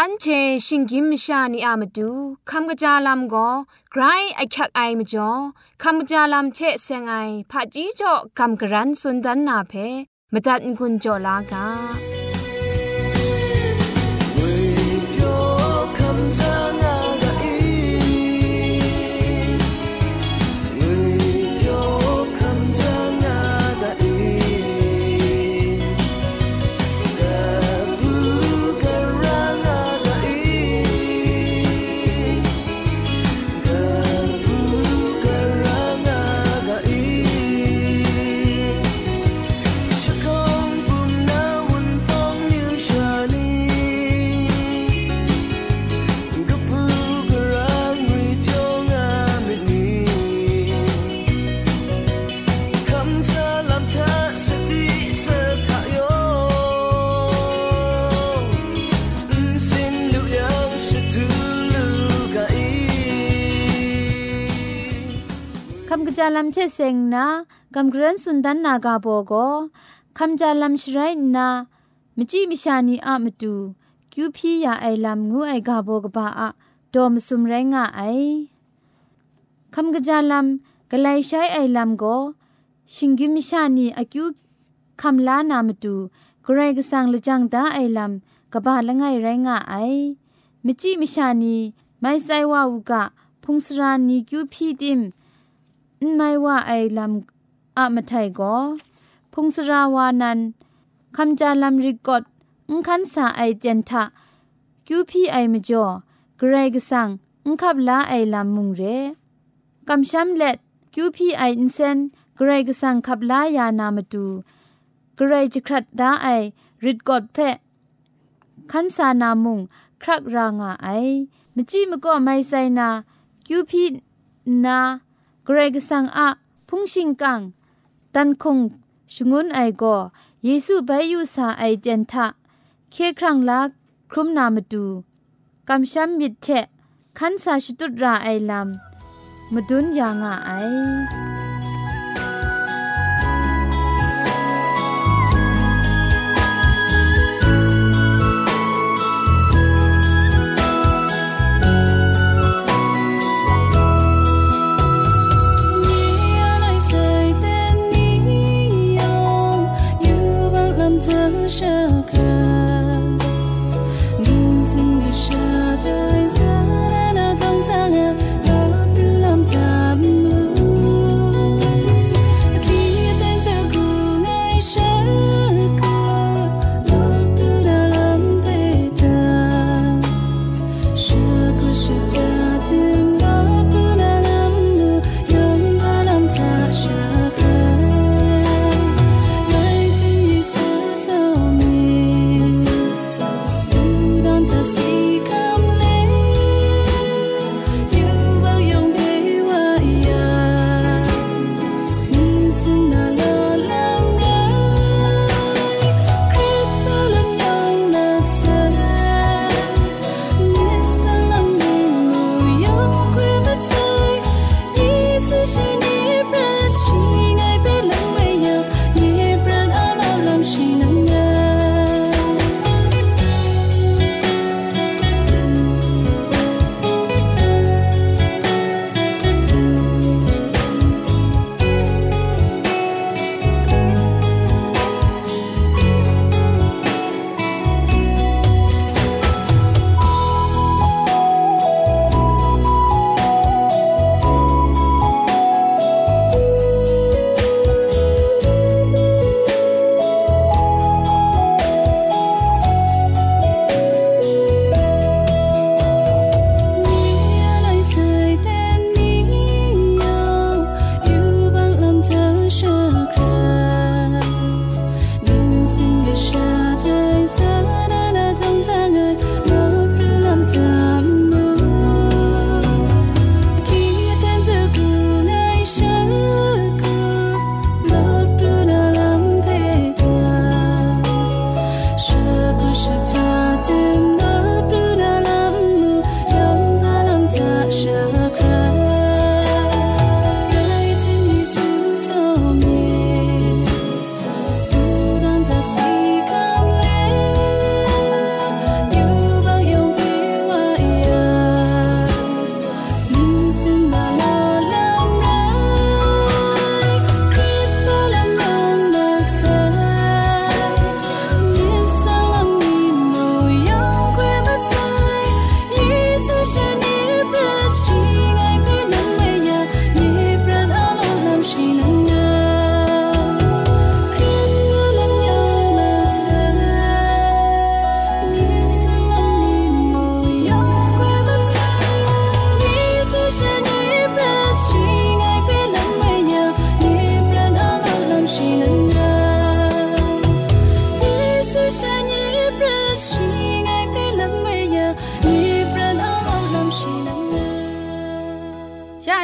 อันเช่วยยางากาไอเชชิงกิมชานีอามาดูคำกระจาลำก็ไกรไอคักไอมาจ่อคำกระจาลำเชเซงไอผาจีจ่อคำกระรันสุนดันนาเพมตัดกุญจ่อลากา จาลัมเชเซงนากัมกรันสุนดันนากาโบโกคำจาลัมชไรนามจิมิชานีอะมตูคิวพียาไอลัมงูไอกาโบกบาอะดอมสุมไรงะไอคำกะจาลัมกะไลใช้ไอลัมโกชิงกิมิชานีอะคิวคำลานามตูกรกสังละจังดาไอลัมกบาละไงไรงะไอมจิมิชานีไม่ไซวาวุกะพงสรานีคิวพีดิม ไม่ว่าไอ้ลำอะมาไทยก็พงสราวานันคำจาลำริกดอุคันสาไอเจนทะคิวพีไอมจ่อเกรกสังอุคับลาไอลำมุงเรกำช้ำเล็ดคิวพีไออินเซนเกรกสังขับลายานามาดูเกรจิครัดดาไอริดกดเพะคันสานามุงครักรางาไอมจีมก็ไม่ใส่นาคิวพีนา กรกสังอะพุงชิงกังตันคงชงุนไอโกเยซูไปยูสาไอเจนทะเคครั้งลักครุมนามาดูกำช้ำมิดเทขันสาชุดุราไอลำมาดุนยางอไอ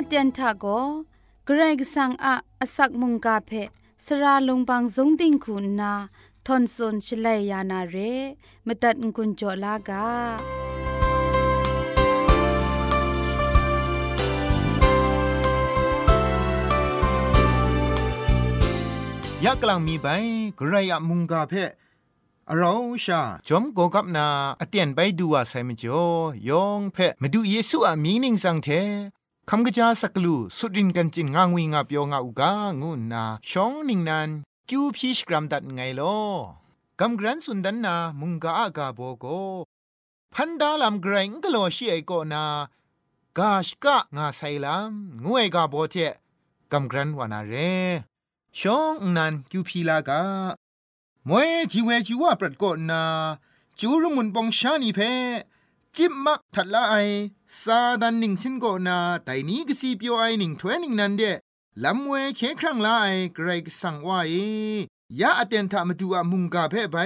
เตียนทาโกเกรกสังอะอสักมุงกาเพสระลงบางสงติงคุณนาทอนซนชลัยยานาเรมตัดกุญจลากายักกลังมีไปกระยะมุงกาเพเราชาจอมโกกับนาอเตียนไปดูว่าไซมจ่อยองเพมาดูเยซูอามีนิงสังเท คำกระจาสักลูสุดินกันจินงางวิงาเปียวงาอุกางูนาชองนิงนันกิวพีชกรัมดัดไงลอกำกรันสุนดันนามุงกาอากาโบโกพันดาลำไกรงกโลชีไอโกนากาชกะงาไซลำงวยกาโบเทกำกรันวานาเรช่องนันกิวพีลากามวยจีเวจีว่าปรดกนาจูรุมุนปองชานีเพ จิบมักทัดละไอซาดันหนิงสินโกนาแต่นี้ก็สีเปียวไอหนิงถวยนิงนันเดลำเวเคครั้งละไอเกรกสั่งว่าเอยาอเตนทามาดูอามุงกาเพ่ไป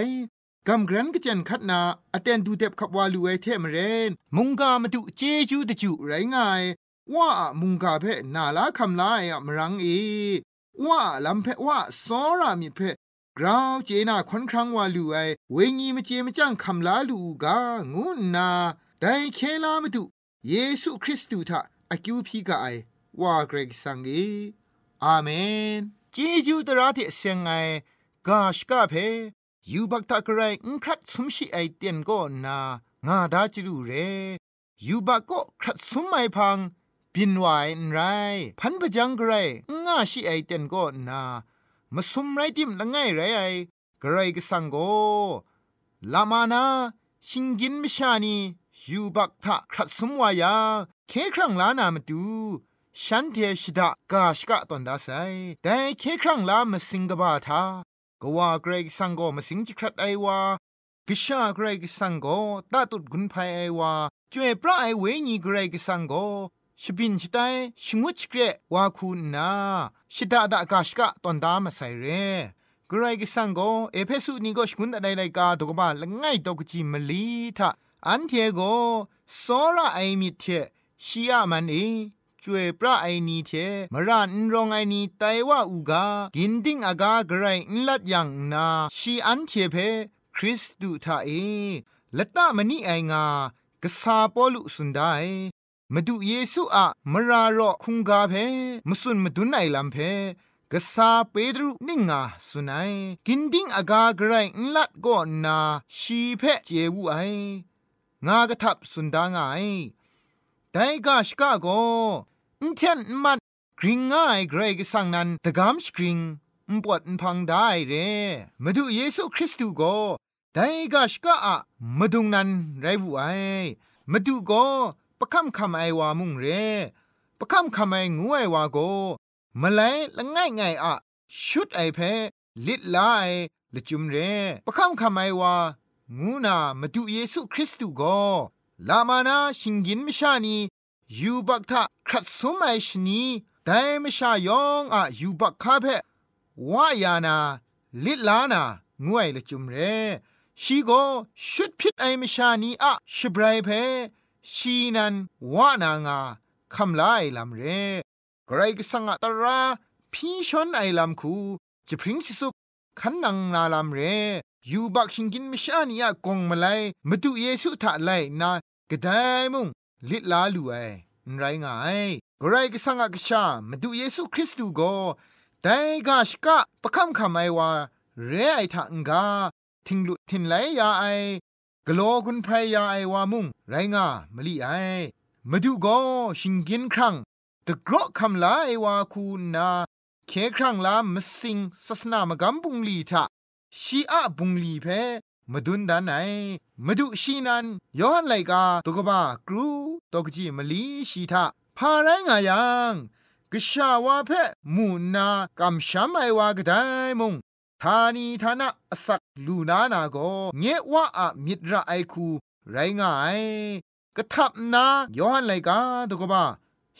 กำกรันก็เจนคัดนาอเตนดูเด็บขับวาลูไอเทมเรนมุงกามาดูเจจูตะจูไรง่ายว่ามุงกาเพ่นาลาคำลายอะมรังเอว่าลำเพ่ว่าซอรามิเพ่ กราวเจนาควันครั้งวาลูไอเวงีมเจมจังคำลาลูกางูนาแต่เคลามาดูเยซูคริสต์ทาอากิวพีกาไอว่าเกรกสังเออาเมนจีจูตระที่เซงไงกาชกาเพยูบักตะกรายอุครัดสมชิไอเตียนก็นางาดาจิรูเรยูบักก็ครัดสมไม่พังบินไหวนไรพันปะจังกรายงาชิไอเตียนก็นา มาสมไรติมละไงไรไอกรายก็สังโกลามานาชิงกินมิชานียูบักทะครัดสมวายาเคครั้งลานามาดูฉันเทชิดากาชกะตอนดาไซแต่เคครั้งลามาสิงกบาทากว่าเกรกสังโกมาสิงจิครัดไอวากิชาเกรกสังโกตาตุดกุนภัยไอวาจวยพระไอเวญีเกรกสังโกชิบินชิไตชิงวชเกรวาคูนา ชิดาดากาชกะตอนดามาไซเรกรกิสังโกเอเพสุนีก็ชกุนอะไรไรกาตกบาละง่ายตกจิมลีทาอันเทโกโซระไอมิเทชียมันเอจวยพระไอนีเทมรันรองไอนีไตว่าอูกากินดิ้งอากาไกรนลัดยังนาชีอันเทเพคริสตูทาเอละตะมณีไองากษาปอลุสุนได มาดูเยซูอะมรารอคุงกาเพมสุนมาดุนไอลัมเพกษาเปดรุนิงาสุนัยกินดิ้งอากาไกรนลัดก็นาชีเพเจวูไองากระทับสุนดางไอแต่กาชกาโกอินเทนมันกริงง่ายเกรกสังนันตะกามสกริงมปวดพังได้เรมาดูเยซูคริสต์โกแต่กาชกาอะมาดุงนันไรบุไอมาดูโก ปะคำคำไอวามุงเรปะคำคำไองูไอวาโกมาไลละง่ายง่ายอะชุดไอเพลิดลายละจุมเรปะคำคำไอวางูนามาดูเยซูคริสต์ก็ลามานาชิงกินมชานียูบักทะครัดสมัยชนีแต่มชายองอะยูบักคาเพวายานา ลิดลานางวยละจุมเรชีโกชุดพิษไอมชานีอะชบรายเพ ชีนันวานางาคำลายลำเรไกรกสังอตราพี่ชนไอลำคูจะพริ้งสิสุขันนังนาลำเรยูบักชิงกินมิชานียกงมาไลมาดูเยซูทะไลนากระไดมุงลิลาลูไอไรง่ายกรก็สังกชามาดูเยซูคริสต์โกแต่กาชกะประคำคำไอว่าเรไอทังกาทิงลุทินไลยาไอ กลัวคุณพรยาไอวามุงไรงามลีไอมาดูโกชิงกินครั้งตะกรอคำลาไอวาคูนาเคครั้งลามสิงศาสนามกำบุงลีทะชีอะบุงลีเพมาดุนดานไหนมาดูชีนันย้อนไลกาตกบ้ากรูตกจีมลีชีทาพาไรงายังกษาวาเพมูนากำช้ำไอวากไดมุง ทานีทานะสักลูนานาโกเงวะอะมิตรไอคู ไรงายกะทับนาย้อนไลกาตกบ้า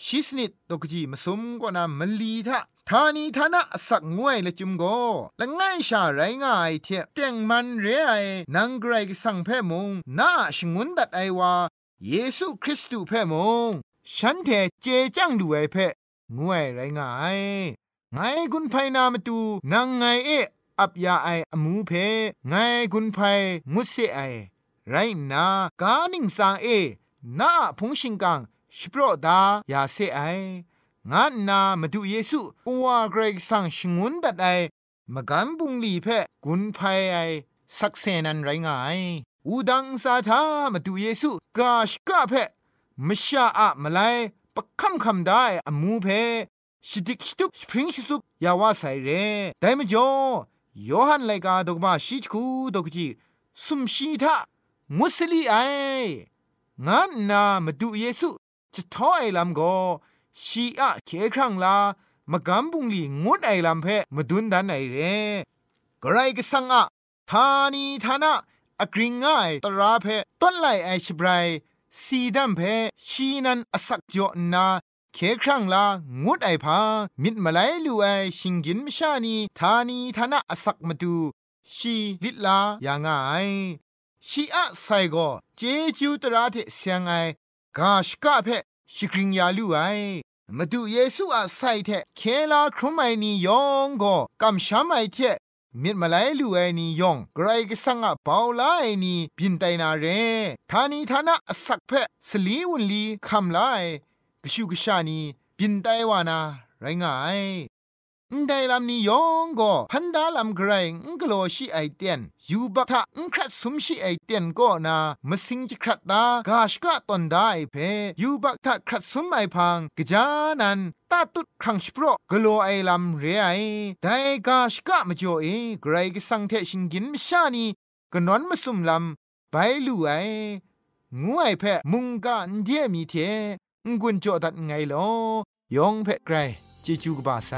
ชิสนิดตกจีมาสมกว่านามลีทะทานีทานะสักงวยละจุมโกละง่ายชาไรง่ายเทเตียงมันเรไอนังไกรกสังเพมงนาชงุนดัดไอวาเยซูคริสต์เพมงฉันเทเจจังดูไอเพ่งวยไรง่ายไงกุนไพนามาตูนางไงเอ อับยาไออมูเพไงกุนไพงุดเซไอไรนากานิงสางเอนาพงชิงกังสิโปรดายาเซไองานนามาดูเยซูปัวเกรกสังชงุนดัดไอมกันบุงลีเพกุนไพไอสักเซนันไรงายอูดังสาธามาดูเยซูกาชกะเพมชาอะมาไลปะคำคำได้อมูเพชิดิกชิตุปสปริงชิสุปยาวาไซเรแต่มจ่อ ยอหันไลกาดกมาชิจคูดกจีสุมชีทามุสลีไองานนามาดูเยซูจะท้อไอลำก็ชีอะเคครั้งลามากำบุงลีงดไอลำเพมาดุนดันไอเรกไรก็สังอะทานีทานะอกริงง่ายตราเพต้นไลไอชบรสีดำเพชีนันอสักจอนา เคครั้งลางุดไอพามิดมาไลลูไอชิงกินมชานีทานีทานะอสักมาดูชีลิลาอย่างง่ายชีอะไซโกเจจูตราเทเสียงไอกาชกะเพชิกริงยาลูไอมาดูเยซูอะไซเทเคลาครุมไอนียองโกกำช้ำไอเทมิดมาไลลูไอนียองไกรกสังอะปาวลาไอนีบินไตนาเรทานีทานะอสักเพสลีวุนลีคำลาย ชูกชานีบินไตวานาไรงายนไดลำนี้ยองก็พันดาลำไกรงกโลชิไอเตียนยูบักทะงครัดสมชิไอเตียนก็นามสิงจิครัดตากาชกะตอนได้เพยูบักทะครัดสมไอพังกจานันตาตุดครั้งชโปรกโลไอลำเรยไอไดกาชกะมจ่อเอไกรกสังเทชิงกินมชานีกนอนมาสุมลำไปลู่ไองวยแพมุงกันเดียมีเท งกุนจ่อดัดไงลอยองเพไกรจิจูกบาไซ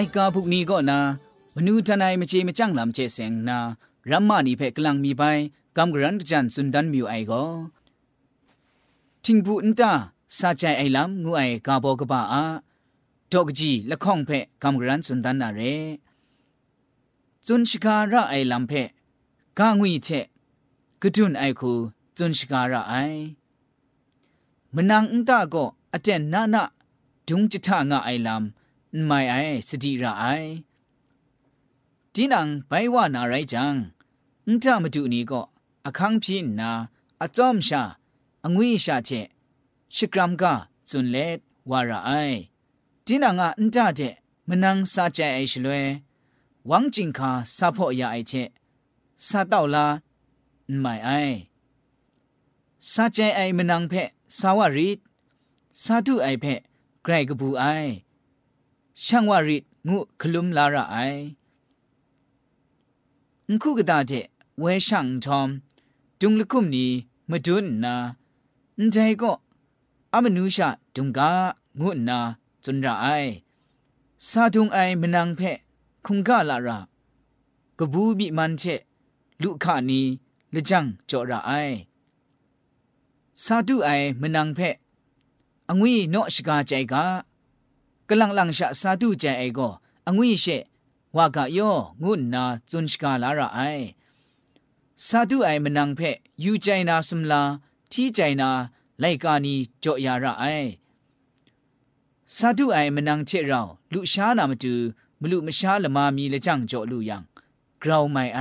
ไลกาพุกนีก็นามนูทนายมเจมจังลำเจเสงนารัมมานีเพกลังมีไปกำกรันจันสุนดันมิวไอก็ทิงบุนตาซาใจไอลำงูไอกาบอกบ้าอาดอกจีละข้องเพกำกรันสุนดันนาเรจุนชิการะไอลำเพกางวีเชกดุนไอคูจุนชิการะไอมนังอินตาก็อาจารย์นานะดุงจิตางะไอลำ ไม่ไอสติระไอจีนังไปว่านาไรจังอุนตามาดูนี้ก็อคังพินนาอาจอมชาองวิชาเจชิกรัมกาจุนเลดวาระไอจีนังอะอุนตาเจมนังซาใจไอชลวยหวังจิงคาซาพ่อยาไอเจซาเต่าลาไม่ไอซาใจไอมนังเพสาวริดสาธุไอเพไกรกบูไอ ช่างวาริดงูคลุมลาระไอนคุกตาเจเวช่างทอมจุงลคุมนี้มาดุนนาใจก็อามนุชาจุงกางูนาจุนระไอสาธุงไอมนังเพคุงกาลาระกบูบิมันเชลุขานีละจังจอระไอซาดุไอมนังเพอังวีนอชกาใจกา กลังลังชะสาธุเจเอโกอังวิเชว่ากะโยงุนนาจุนชกาลาระไอสาธุไอมนังเพยูใจนาสมลาที่ใจนาไลกานีจอยาระไอสาธุไอมนังเชเราลุชานามจูมลุมชาละมามีละจังจอลุยังกราวไมไอ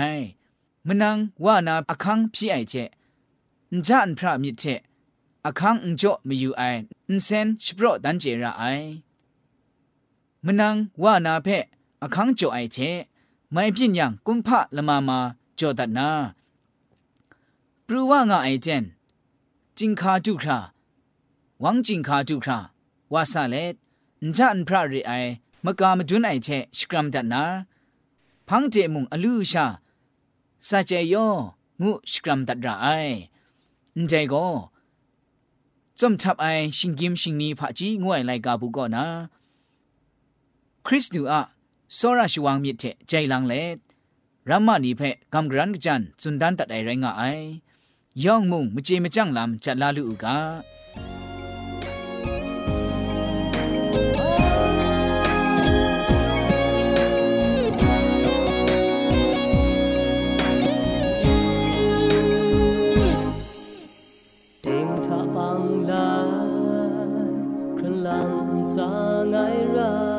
มนังว่านาอคังพี่ไอเจนจันพระมิเจอคังอุจอมอยู่ไอนเซนชโปรดันเจระไอ มนังว่านาเพะอคังโจไอเชไม่พิญยังกุมพะละมามาโจตัดนาปรูว่างาไอเจนจิงคาจุคราวังจิงคาจุคราวาซาเลตอันพระริไอมกามจุนไอเชสกรัมตัดนาพังเจมุงอลูชาซาเจยองูสกรัมตัดราไอใจก็จอมทับไอชิงกิมชิงนีพะจีงวยไลกาบุกอนา คริสตูอาโซราชวังมิเทใจลังเลรัมมานีเพกัมกรันกจันจุนดันตัดไอไรงาไอยองมุงมเจมจังลำจัลลาลูกาสางไงรา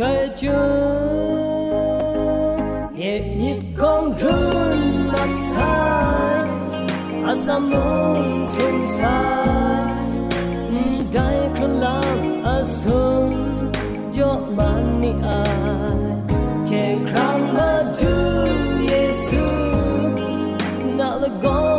trời chưa nhẹ nhịp con rừng mặt sai à sam luôn trên sai đại con lang à sông cho man ni ai. Kẻ khang mà đưa Giêsu na là con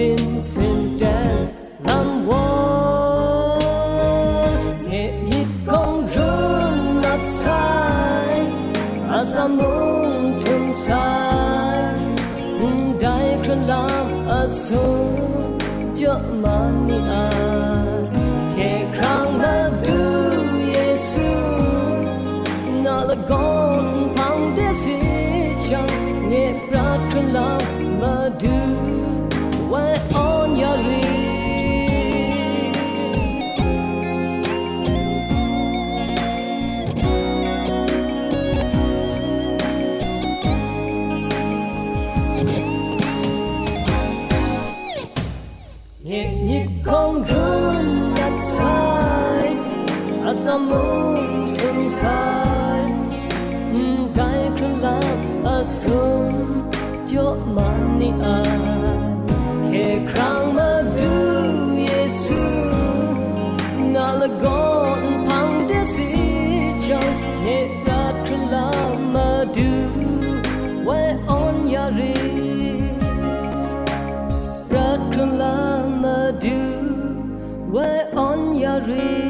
tintin. I'm moved inside Dai krulam asum Tio mani an Ke krang ma du Yesu Na la gon pang desi Chong ne dat krulam ma du Wai on yari Rat krulam ma du Wai on yari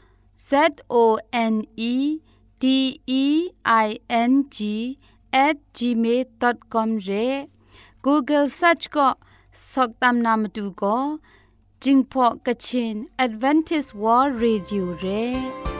Z O N E D E I N G at gmail.com re Google search ก็สอกตามนามดูก็จิงพอกะชิน Advantage World Radio เร่